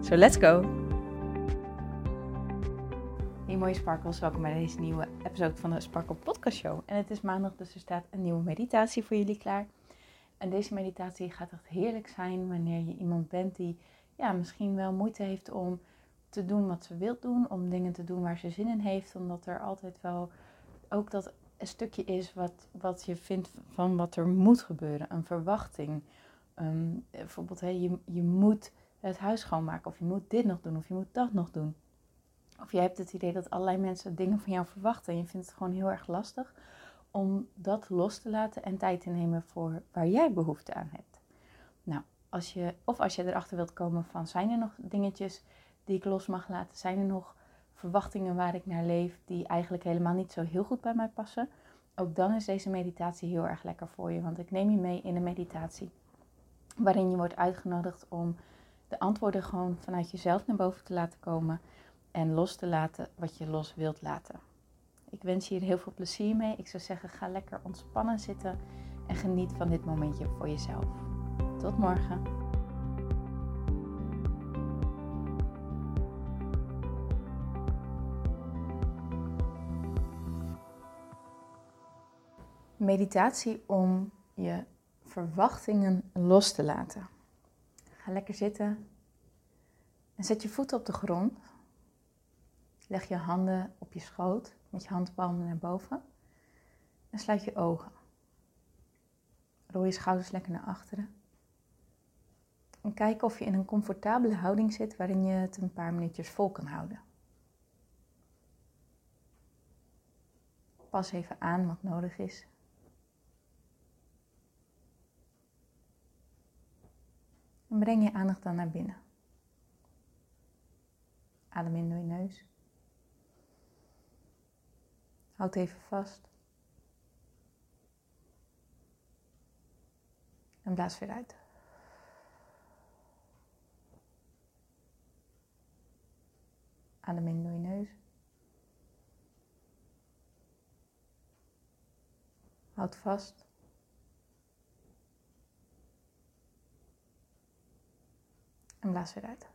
So let's go! Hey mooie sparkles, welkom bij deze nieuwe episode van de Sparkle Podcast Show. En het is maandag, dus er staat een nieuwe meditatie voor jullie klaar. En deze meditatie gaat echt heerlijk zijn wanneer je iemand bent die ja, misschien wel moeite heeft om te doen wat ze wilt doen, om dingen te doen waar ze zin in heeft, omdat er altijd wel ook dat een stukje is wat, wat je vindt van wat er moet gebeuren, een verwachting. Ehm, bijvoorbeeld, hey, je, je moet het huis schoonmaken, of je moet dit nog doen, of je moet dat nog doen. Of je hebt het idee dat allerlei mensen dingen van jou verwachten en je vindt het gewoon heel erg lastig om dat los te laten en tijd te nemen voor waar jij behoefte aan hebt. Nou, als je, of als je erachter wilt komen van zijn er nog dingetjes die ik los mag laten, zijn er nog verwachtingen waar ik naar leef die eigenlijk helemaal niet zo heel goed bij mij passen, ook dan is deze meditatie heel erg lekker voor je. Want ik neem je mee in een meditatie waarin je wordt uitgenodigd om de antwoorden gewoon vanuit jezelf naar boven te laten komen en los te laten wat je los wilt laten. Ik wens je hier heel veel plezier mee. Ik zou zeggen, ga lekker ontspannen zitten en geniet van dit momentje voor jezelf. Tot morgen. Meditatie om je verwachtingen los te laten. Ga lekker zitten en zet je voeten op de grond. Leg je handen op je schoot met je handpalmen naar boven en sluit je ogen. Rol je schouders lekker naar achteren. En kijk of je in een comfortabele houding zit waarin je het een paar minuutjes vol kan houden. Pas even aan wat nodig is. Breng je aandacht dan naar binnen. Adem in door je neus. Houd even vast. En blaas weer uit. Adem in door je neus. Houd vast. En blaas weer uit.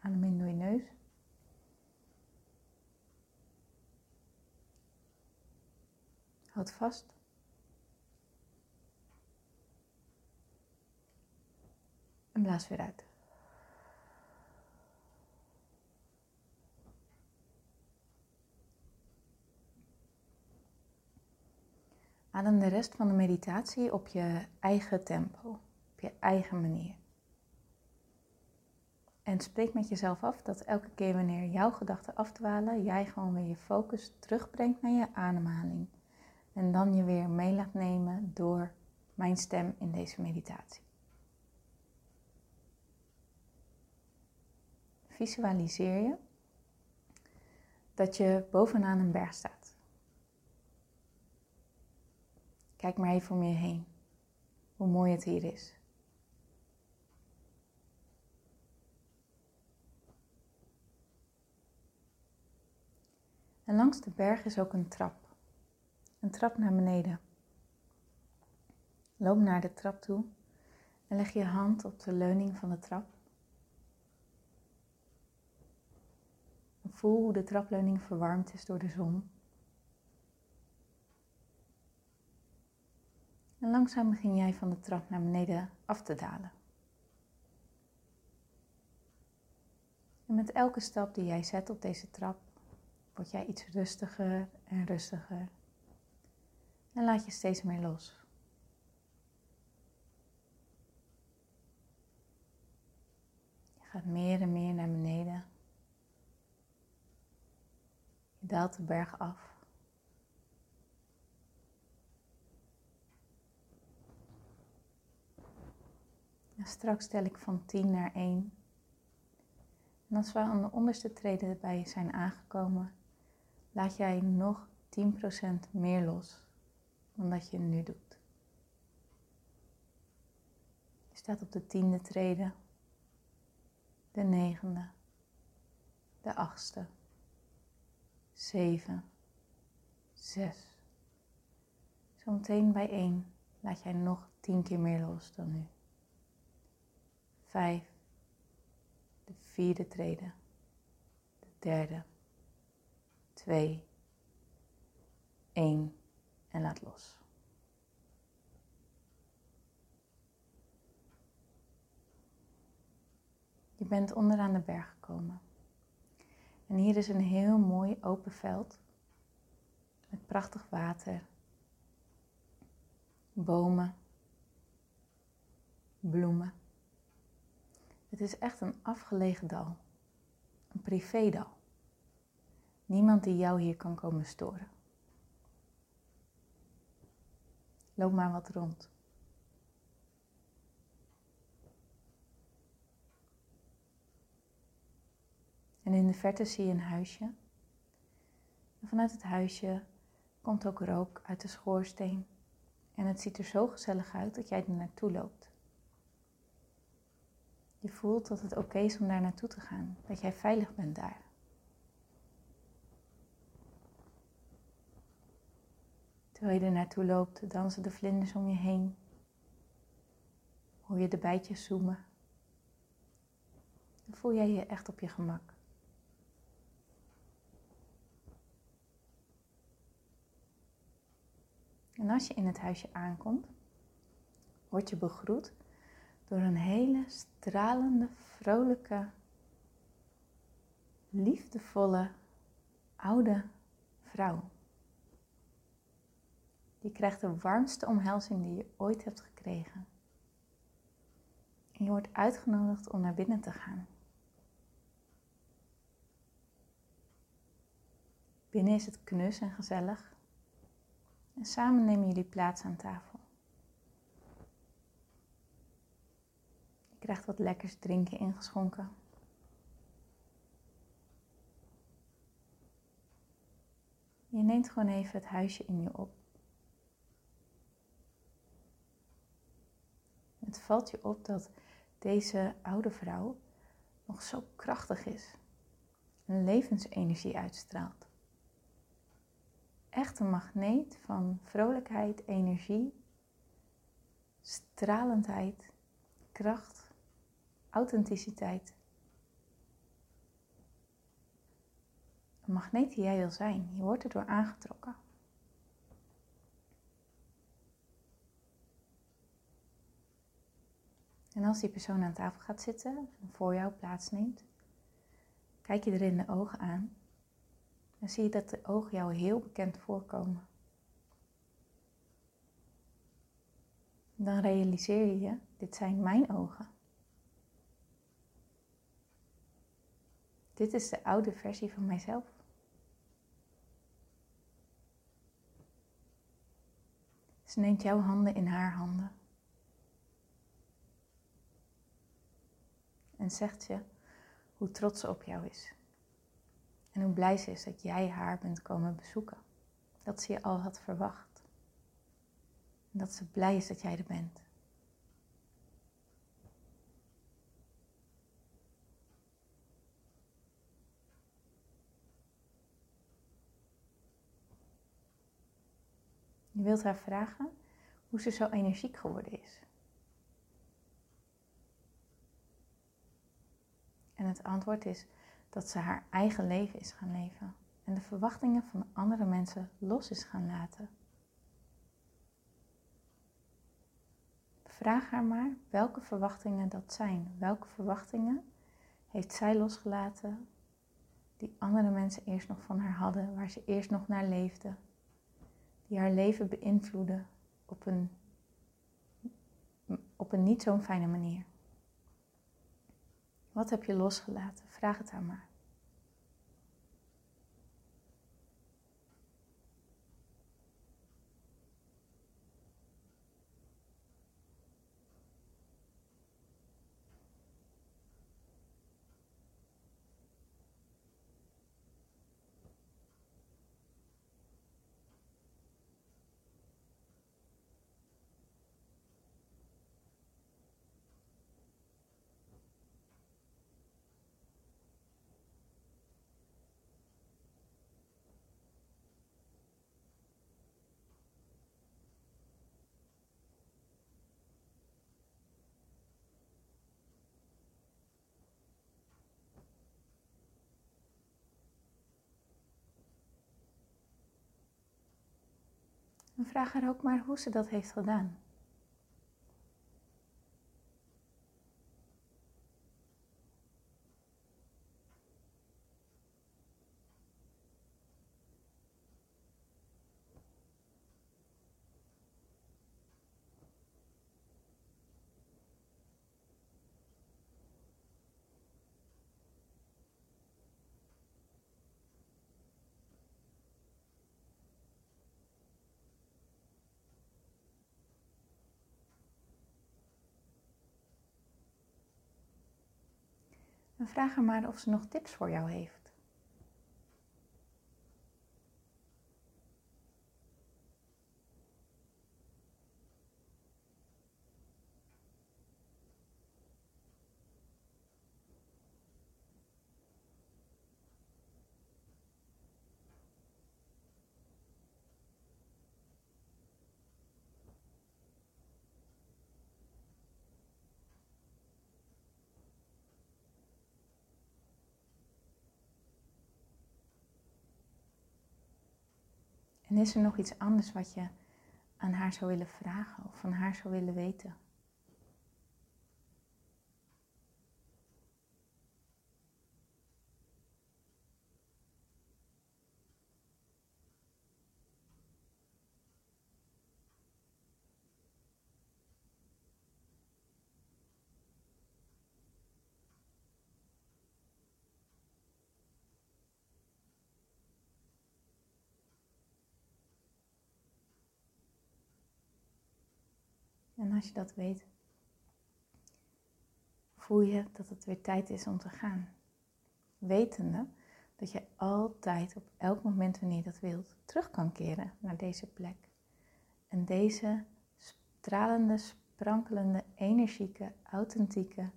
Adem in door je neus. Houd vast. En blaas weer uit. Adem de rest van de meditatie op je eigen tempo, op je eigen manier. En spreek met jezelf af dat elke keer wanneer jouw gedachten afdwalen, jij gewoon weer je focus terugbrengt naar je ademhaling. En dan je weer mee laat nemen door mijn stem in deze meditatie. Visualiseer je dat je bovenaan een berg staat. Kijk maar even om je heen, hoe mooi het hier is. En langs de berg is ook een trap. Een trap naar beneden. Loop naar de trap toe en leg je hand op de leuning van de trap. voel hoe de trapleuning verwarmd is door de zon. En langzaam begin jij van de trap naar beneden af te dalen. En met elke stap die jij zet op deze trap, word jij iets rustiger en rustiger. En laat je steeds meer los. Je gaat meer en meer naar beneden. Je daalt de berg af. En straks tel ik van 10 naar 1. En als we aan de onderste treden bij zijn aangekomen, laat jij nog 10% meer los dan dat je nu doet. Je staat op de tiende treden, de negende, de achtste, zeven, zes. Zometeen bij één laat jij nog tien keer meer los dan nu. Vijf, de vierde trede, de derde, twee, één en laat los. Je bent onderaan de berg gekomen. En hier is een heel mooi open veld met prachtig water, bomen, bloemen. Het is echt een afgelegen dal, een privédal. Niemand die jou hier kan komen storen. Loop maar wat rond. En in de verte zie je een huisje. En vanuit het huisje komt ook rook uit de schoorsteen. En het ziet er zo gezellig uit dat jij er naartoe loopt. Je voelt dat het oké is om daar naartoe te gaan, dat jij veilig bent daar. Terwijl je er naartoe loopt, dansen de vlinders om je heen. Hoor je de bijtjes zoomen. Dan voel jij je echt op je gemak. En als je in het huisje aankomt, word je begroet door een hele stralende, vrolijke, liefdevolle, oude vrouw. Je krijgt de warmste omhelzing die je ooit hebt gekregen. En je wordt uitgenodigd om naar binnen te gaan. Binnen is het knus en gezellig. En samen nemen jullie plaats aan tafel. Je krijgt wat lekkers drinken ingeschonken. Je neemt gewoon even het huisje in je op. Het valt je op dat deze oude vrouw nog zo krachtig is. Een levensenergie uitstraalt echt een magneet van vrolijkheid, energie, stralendheid, kracht, authenticiteit. Een magneet die jij wil zijn. Je wordt erdoor aangetrokken. En als die persoon aan tafel gaat zitten en voor jou plaatsneemt, kijk je er in de ogen aan dan zie je dat de ogen jou heel bekend voorkomen. Dan realiseer je je, dit zijn mijn ogen. Dit is de oude versie van mijzelf. Ze neemt jouw handen in haar handen. En zegt je hoe trots ze op jou is. En hoe blij ze is dat jij haar bent komen bezoeken. Dat ze je al had verwacht. En dat ze blij is dat jij er bent. Je wilt haar vragen hoe ze zo energiek geworden is. En het antwoord is dat ze haar eigen leven is gaan leven en de verwachtingen van andere mensen los is gaan laten. Vraag haar maar welke verwachtingen dat zijn. Welke verwachtingen heeft zij losgelaten die andere mensen eerst nog van haar hadden, waar ze eerst nog naar leefde, die haar leven beïnvloeden op een, op een niet zo'n fijne manier. Wat heb je losgelaten? Vraag het haar maar. En vraag haar ook maar hoe ze dat heeft gedaan. En vraag haar maar of ze nog tips voor jou heeft. En is er nog iets anders wat je aan haar zou willen vragen of van haar zou willen weten? Als je dat weet, voel je dat het weer tijd is om te gaan. Wetende dat je altijd op elk moment wanneer je dat wilt terug kan keren naar deze plek. En deze stralende, sprankelende, energieke, authentieke,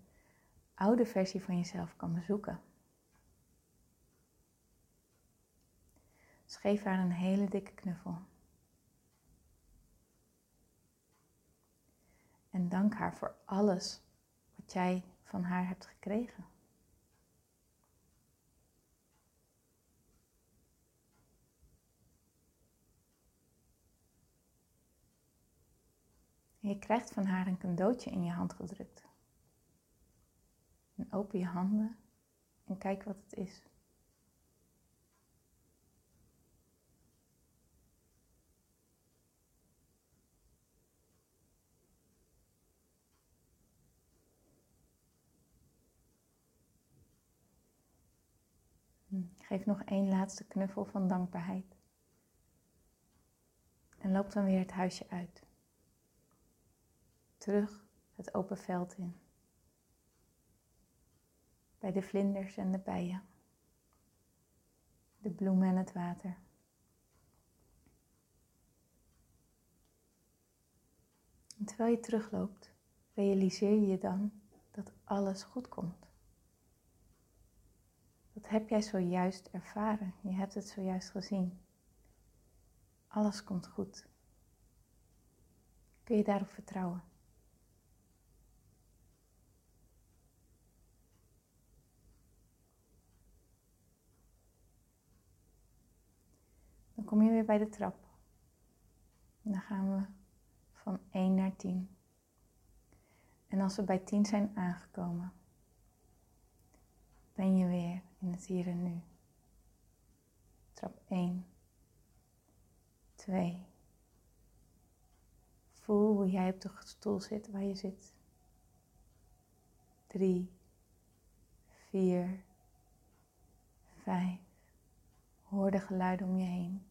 oude versie van jezelf kan bezoeken. Dus geef haar een hele dikke knuffel. En dank haar voor alles wat jij van haar hebt gekregen. je krijgt van haar een cadeautje in je hand gedrukt. En open je handen en kijk wat het is. Geef nog één laatste knuffel van dankbaarheid. En loop dan weer het huisje uit. Terug het open veld in. Bij de vlinders en de bijen. De bloemen en het water. En terwijl je terugloopt, realiseer je je dan dat alles goed komt. Heb jij zojuist ervaren. Je hebt het zojuist gezien. Alles komt goed. Kun je daarop vertrouwen? Dan kom je weer bij de trap. Dan gaan we van 1 naar 10. En als we bij 10 zijn aangekomen, ben je weer in het hier en nu. Trap 1, 2. Voel hoe jij op de stoel zit waar je zit. 3, 4, 5. Hoor de geluiden om je heen.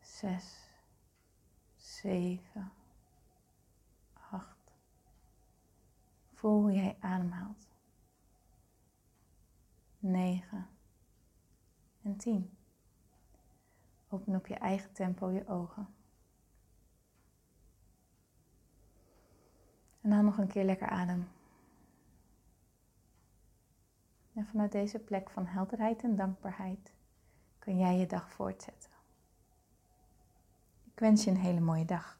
6, 7, Voel hoe jij ademhaalt. 9 en 10. Open op je eigen tempo je ogen. En dan nog een keer lekker adem. En vanuit deze plek van helderheid en dankbaarheid kun jij je dag voortzetten. Ik wens je een hele mooie dag.